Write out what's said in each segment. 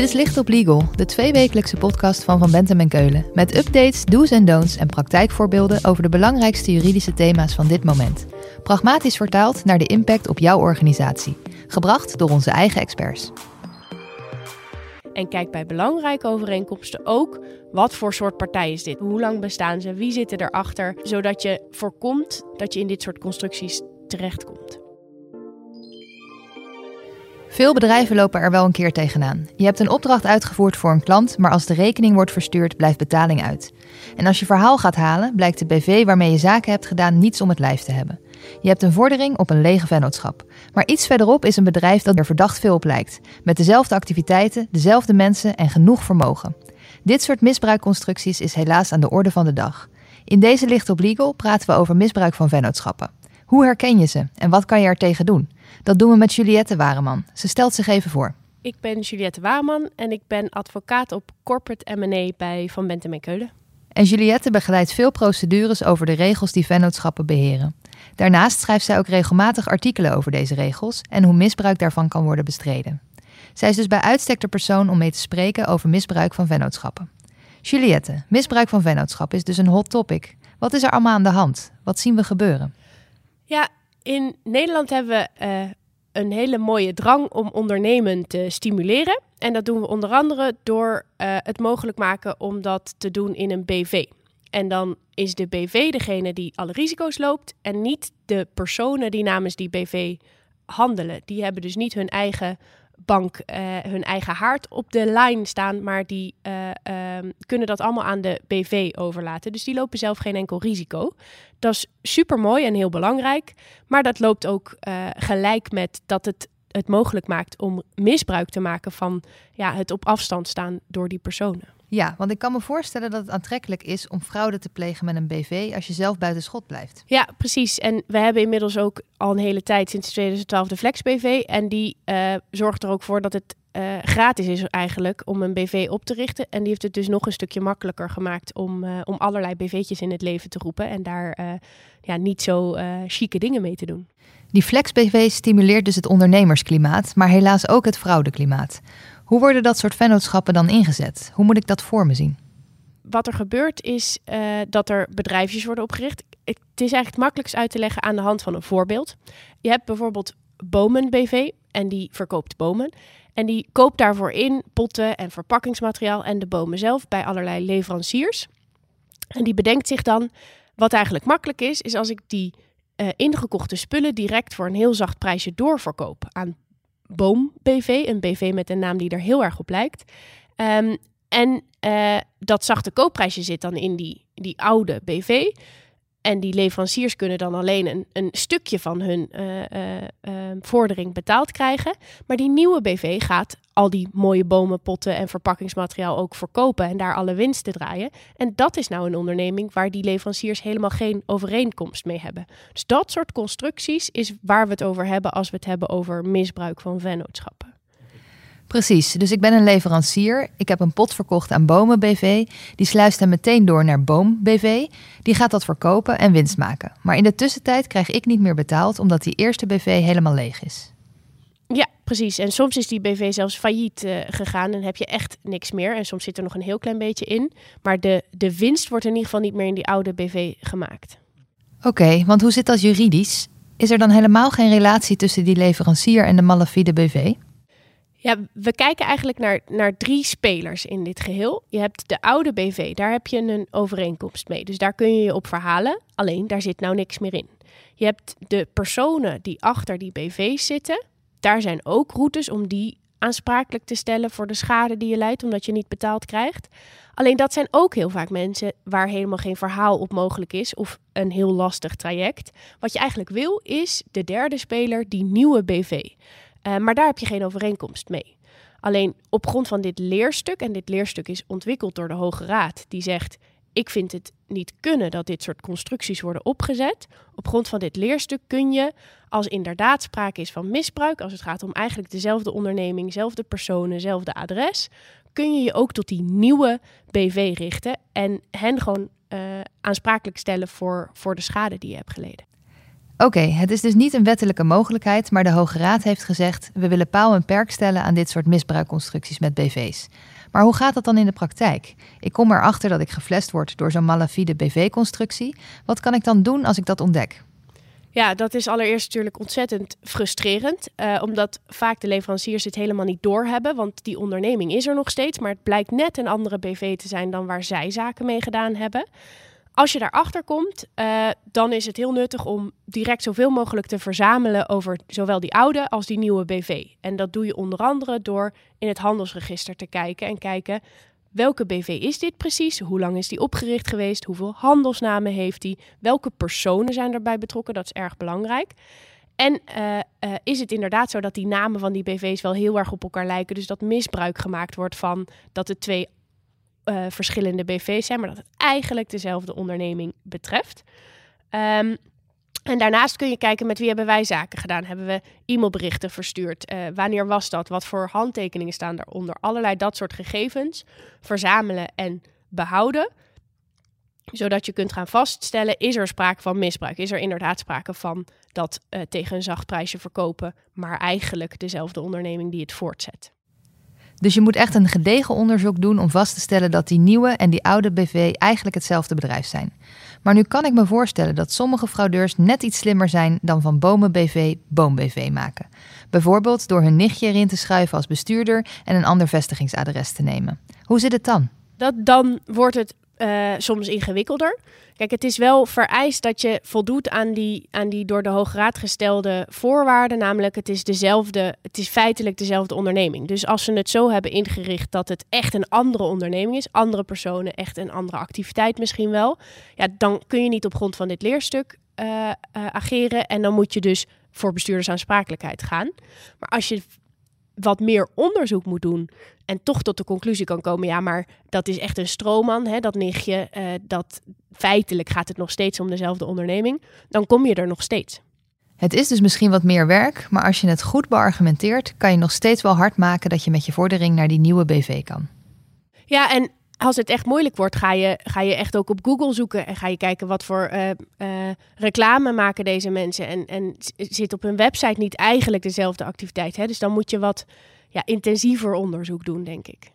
Dit is Licht op Legal, de tweewekelijkse podcast van Van Bentem en Keulen. Met updates, do's en don'ts en praktijkvoorbeelden over de belangrijkste juridische thema's van dit moment. Pragmatisch vertaald naar de impact op jouw organisatie. Gebracht door onze eigen experts. En kijk bij belangrijke overeenkomsten ook wat voor soort partij is dit? Hoe lang bestaan ze? Wie zitten erachter? Zodat je voorkomt dat je in dit soort constructies terechtkomt. Veel bedrijven lopen er wel een keer tegenaan. Je hebt een opdracht uitgevoerd voor een klant, maar als de rekening wordt verstuurd, blijft betaling uit. En als je verhaal gaat halen, blijkt de BV waarmee je zaken hebt gedaan niets om het lijf te hebben. Je hebt een vordering op een lege vennootschap. Maar iets verderop is een bedrijf dat er verdacht veel op lijkt. Met dezelfde activiteiten, dezelfde mensen en genoeg vermogen. Dit soort misbruikconstructies is helaas aan de orde van de dag. In deze Licht op Legal praten we over misbruik van vennootschappen. Hoe herken je ze en wat kan je er tegen doen? Dat doen we met Juliette Wareman. Ze stelt zich even voor. Ik ben Juliette Wareman en ik ben advocaat op corporate M&A bij Van Bentem en Keulen. En Juliette begeleidt veel procedures over de regels die vennootschappen beheren. Daarnaast schrijft zij ook regelmatig artikelen over deze regels en hoe misbruik daarvan kan worden bestreden. Zij is dus bij uitstek de persoon om mee te spreken over misbruik van vennootschappen. Juliette, misbruik van vennootschap is dus een hot topic. Wat is er allemaal aan de hand? Wat zien we gebeuren? Ja, in Nederland hebben we uh, een hele mooie drang om ondernemen te stimuleren. En dat doen we onder andere door uh, het mogelijk maken om dat te doen in een BV. En dan is de BV degene die alle risico's loopt en niet de personen die namens die BV handelen. Die hebben dus niet hun eigen bank uh, hun eigen haard op de lijn staan, maar die uh, um, kunnen dat allemaal aan de BV overlaten. Dus die lopen zelf geen enkel risico. Dat is super mooi en heel belangrijk, maar dat loopt ook uh, gelijk met dat het het mogelijk maakt om misbruik te maken van ja, het op afstand staan door die personen. Ja, want ik kan me voorstellen dat het aantrekkelijk is om fraude te plegen met een BV als je zelf buiten schot blijft. Ja, precies. En we hebben inmiddels ook al een hele tijd sinds 2012 de Flex BV. En die uh, zorgt er ook voor dat het uh, gratis is eigenlijk om een BV op te richten. En die heeft het dus nog een stukje makkelijker gemaakt om, uh, om allerlei BV'tjes in het leven te roepen. En daar ja, niet zo chique dingen mee te doen. Die Flex BV stimuleert dus het ondernemersklimaat, maar helaas ook het fraudeklimaat. Hoe worden dat soort vennootschappen dan ingezet? Hoe moet ik dat voor me zien? Wat er gebeurt is uh, dat er bedrijfjes worden opgericht. Het is eigenlijk makkelijkst uit te leggen aan de hand van een voorbeeld. Je hebt bijvoorbeeld Bomen BV en die verkoopt bomen. En die koopt daarvoor in potten en verpakkingsmateriaal en de bomen zelf bij allerlei leveranciers. En die bedenkt zich dan, wat eigenlijk makkelijk is, is als ik die uh, ingekochte spullen direct voor een heel zacht prijsje doorverkoop aan Boom BV, een BV met een naam die er heel erg op lijkt. Um, en uh, dat zachte koopprijsje zit dan in die, die oude BV. En die leveranciers kunnen dan alleen een, een stukje van hun uh, uh, uh, vordering betaald krijgen. Maar die nieuwe BV gaat al die mooie bomen, potten en verpakkingsmateriaal ook verkopen en daar alle winst te draaien. En dat is nou een onderneming waar die leveranciers helemaal geen overeenkomst mee hebben. Dus dat soort constructies is waar we het over hebben als we het hebben over misbruik van vennootschappen. Precies, dus ik ben een leverancier. Ik heb een pot verkocht aan Bomen BV. Die sluist hem meteen door naar Boom BV. Die gaat dat verkopen en winst maken. Maar in de tussentijd krijg ik niet meer betaald omdat die eerste BV helemaal leeg is. Ja, precies. En soms is die BV zelfs failliet uh, gegaan en heb je echt niks meer. En soms zit er nog een heel klein beetje in. Maar de, de winst wordt in ieder geval niet meer in die oude BV gemaakt. Oké, okay, want hoe zit dat juridisch? Is er dan helemaal geen relatie tussen die leverancier en de malafide BV? Ja, we kijken eigenlijk naar, naar drie spelers in dit geheel. Je hebt de oude BV, daar heb je een overeenkomst mee. Dus daar kun je je op verhalen. Alleen, daar zit nou niks meer in. Je hebt de personen die achter die BV's zitten. Daar zijn ook routes om die aansprakelijk te stellen voor de schade die je leidt, omdat je niet betaald krijgt. Alleen dat zijn ook heel vaak mensen waar helemaal geen verhaal op mogelijk is of een heel lastig traject. Wat je eigenlijk wil is de derde speler, die nieuwe BV. Uh, maar daar heb je geen overeenkomst mee. Alleen op grond van dit leerstuk, en dit leerstuk is ontwikkeld door de Hoge Raad, die zegt: Ik vind het niet kunnen dat dit soort constructies worden opgezet. Op grond van dit leerstuk kun je, als inderdaad sprake is van misbruik, als het gaat om eigenlijk dezelfde onderneming, dezelfde personen, dezelfde adres, kun je je ook tot die nieuwe BV richten en hen gewoon uh, aansprakelijk stellen voor, voor de schade die je hebt geleden. Oké, het is dus niet een wettelijke mogelijkheid, maar de Hoge Raad heeft gezegd: we willen paal en perk stellen aan dit soort misbruikconstructies met BV's. Maar hoe gaat dat dan in de praktijk? Ik kom erachter dat ik geflest word door zo'n malafide BV-constructie. Wat kan ik dan doen als ik dat ontdek? Ja, dat is allereerst natuurlijk ontzettend frustrerend. Uh, omdat vaak de leveranciers het helemaal niet doorhebben. Want die onderneming is er nog steeds. Maar het blijkt net een andere BV te zijn dan waar zij zaken mee gedaan hebben. Als je daarachter komt, uh, dan is het heel nuttig om direct zoveel mogelijk te verzamelen over zowel die oude als die nieuwe BV. En dat doe je onder andere door in het handelsregister te kijken en kijken welke BV is dit precies? Hoe lang is die opgericht geweest? Hoeveel handelsnamen heeft die? Welke personen zijn erbij betrokken? Dat is erg belangrijk. En uh, uh, is het inderdaad zo dat die namen van die BV's wel heel erg op elkaar lijken? Dus dat misbruik gemaakt wordt van dat de twee uh, verschillende BV's zijn, maar dat het eigenlijk dezelfde onderneming betreft. Um, en daarnaast kun je kijken met wie hebben wij zaken gedaan. Hebben we e-mailberichten verstuurd? Uh, wanneer was dat? Wat voor handtekeningen staan daaronder? Allerlei dat soort gegevens verzamelen en behouden. Zodat je kunt gaan vaststellen, is er sprake van misbruik? Is er inderdaad sprake van dat uh, tegen een zacht prijsje verkopen, maar eigenlijk dezelfde onderneming die het voortzet? Dus je moet echt een gedegen onderzoek doen om vast te stellen dat die nieuwe en die oude BV eigenlijk hetzelfde bedrijf zijn. Maar nu kan ik me voorstellen dat sommige fraudeurs net iets slimmer zijn dan van Bomen BV Boom BV maken. Bijvoorbeeld door hun nichtje erin te schuiven als bestuurder en een ander vestigingsadres te nemen. Hoe zit het dan? Dat dan wordt het uh, soms ingewikkelder. Kijk, het is wel vereist dat je voldoet aan die, aan die door de Hoge Raad gestelde voorwaarden. Namelijk, het is dezelfde, het is feitelijk dezelfde onderneming. Dus als ze het zo hebben ingericht dat het echt een andere onderneming is, andere personen, echt een andere activiteit misschien wel. Ja, dan kun je niet op grond van dit leerstuk uh, ageren. En dan moet je dus voor bestuurdersaansprakelijkheid gaan. Maar als je wat meer onderzoek moet doen en toch tot de conclusie kan komen, ja, maar dat is echt een stroomman, hè, dat nichtje, uh, dat feitelijk gaat het nog steeds om dezelfde onderneming, dan kom je er nog steeds. Het is dus misschien wat meer werk, maar als je het goed beargumenteert, kan je nog steeds wel hard maken dat je met je vordering naar die nieuwe BV kan. Ja, en als het echt moeilijk wordt, ga je, ga je echt ook op Google zoeken en ga je kijken wat voor uh, uh, reclame maken deze mensen. En, en zit op hun website niet eigenlijk dezelfde activiteit. Hè? Dus dan moet je wat ja, intensiever onderzoek doen, denk ik.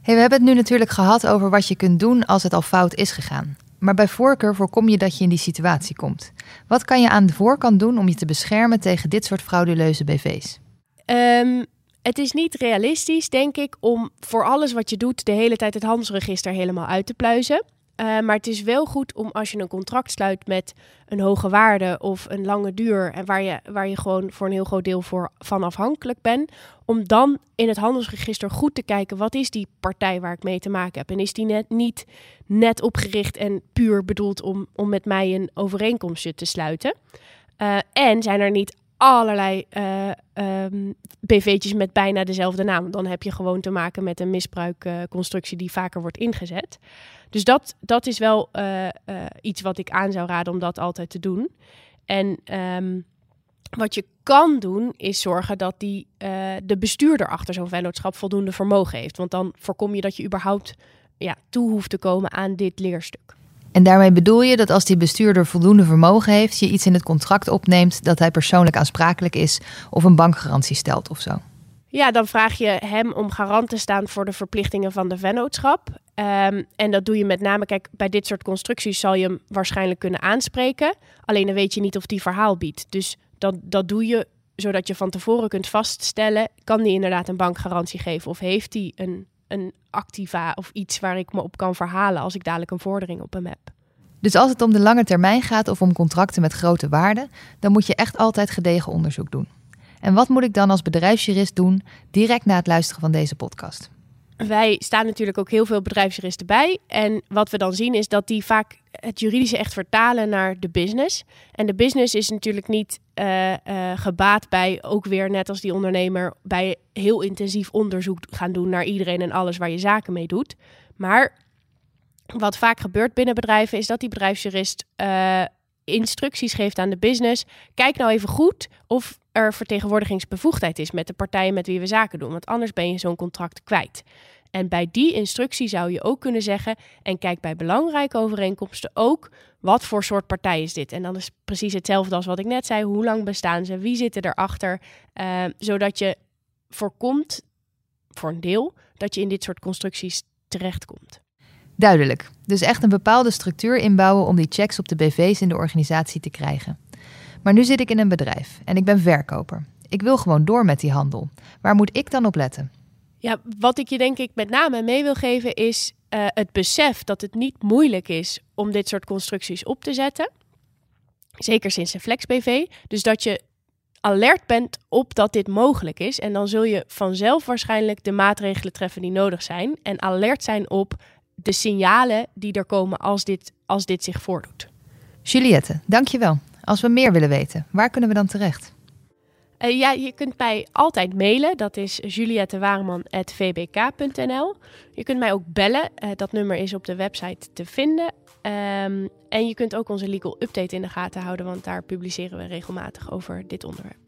Hey, we hebben het nu natuurlijk gehad over wat je kunt doen als het al fout is gegaan. Maar bij voorkeur voorkom je dat je in die situatie komt. Wat kan je aan de voorkant doen om je te beschermen tegen dit soort frauduleuze BV's? Um, ehm, het is niet realistisch, denk ik, om voor alles wat je doet de hele tijd het handelsregister helemaal uit te pluizen. Uh, maar het is wel goed om als je een contract sluit met een hoge waarde of een lange duur en waar je, waar je gewoon voor een heel groot deel voor van afhankelijk bent, om dan in het handelsregister goed te kijken wat is die partij waar ik mee te maken heb. En is die net niet net opgericht en puur bedoeld om, om met mij een overeenkomstje te sluiten. Uh, en zijn er niet allerlei uh, um, BV'tjes met bijna dezelfde naam. Dan heb je gewoon te maken met een misbruikconstructie uh, die vaker wordt ingezet. Dus dat, dat is wel uh, iets wat ik aan zou raden om dat altijd te doen. En um, wat je kan doen, is zorgen dat die, de bestuurder achter zo'n vennootschap voldoende vermogen heeft. Want dan voorkom je dat je überhaupt ja, toe hoeft te komen aan dit leerstuk. En daarmee bedoel je dat als die bestuurder voldoende vermogen heeft, je iets in het contract opneemt dat hij persoonlijk aansprakelijk is of een bankgarantie stelt of zo? Ja, dan vraag je hem om garant te staan voor de verplichtingen van de vennootschap. Um, en dat doe je met name, kijk, bij dit soort constructies zal je hem waarschijnlijk kunnen aanspreken. Alleen dan weet je niet of die verhaal biedt. Dus dat, dat doe je zodat je van tevoren kunt vaststellen, kan die inderdaad een bankgarantie geven of heeft hij een een activa of iets waar ik me op kan verhalen als ik dadelijk een vordering op hem heb. Dus als het om de lange termijn gaat of om contracten met grote waarden, dan moet je echt altijd gedegen onderzoek doen. En wat moet ik dan als bedrijfsjurist doen direct na het luisteren van deze podcast? Wij staan natuurlijk ook heel veel bedrijfsjuristen bij. En wat we dan zien is dat die vaak het juridische echt vertalen naar de business. En de business is natuurlijk niet uh, uh, gebaat bij, ook weer net als die ondernemer, bij heel intensief onderzoek gaan doen naar iedereen en alles waar je zaken mee doet. Maar wat vaak gebeurt binnen bedrijven is dat die bedrijfsjurist uh, instructies geeft aan de business. Kijk nou even goed of er vertegenwoordigingsbevoegdheid is met de partijen met wie we zaken doen. Want anders ben je zo'n contract kwijt. En bij die instructie zou je ook kunnen zeggen: en kijk bij belangrijke overeenkomsten ook wat voor soort partij is dit. En dan is precies hetzelfde als wat ik net zei: hoe lang bestaan ze, wie zitten erachter, uh, zodat je voorkomt, voor een deel, dat je in dit soort constructies terechtkomt. Duidelijk. Dus echt een bepaalde structuur inbouwen om die checks op de BV's in de organisatie te krijgen. Maar nu zit ik in een bedrijf en ik ben verkoper. Ik wil gewoon door met die handel. Waar moet ik dan op letten? Ja, wat ik je denk ik met name mee wil geven is uh, het besef dat het niet moeilijk is om dit soort constructies op te zetten. Zeker sinds de Flex BV. Dus dat je alert bent op dat dit mogelijk is. En dan zul je vanzelf waarschijnlijk de maatregelen treffen die nodig zijn. En alert zijn op de signalen die er komen als dit, als dit zich voordoet. Juliette, dankjewel. Als we meer willen weten, waar kunnen we dan terecht? Uh, ja, je kunt mij altijd mailen. Dat is juliettewaarman.vbk.nl. Je kunt mij ook bellen. Uh, dat nummer is op de website te vinden. Um, en je kunt ook onze legal update in de gaten houden, want daar publiceren we regelmatig over dit onderwerp.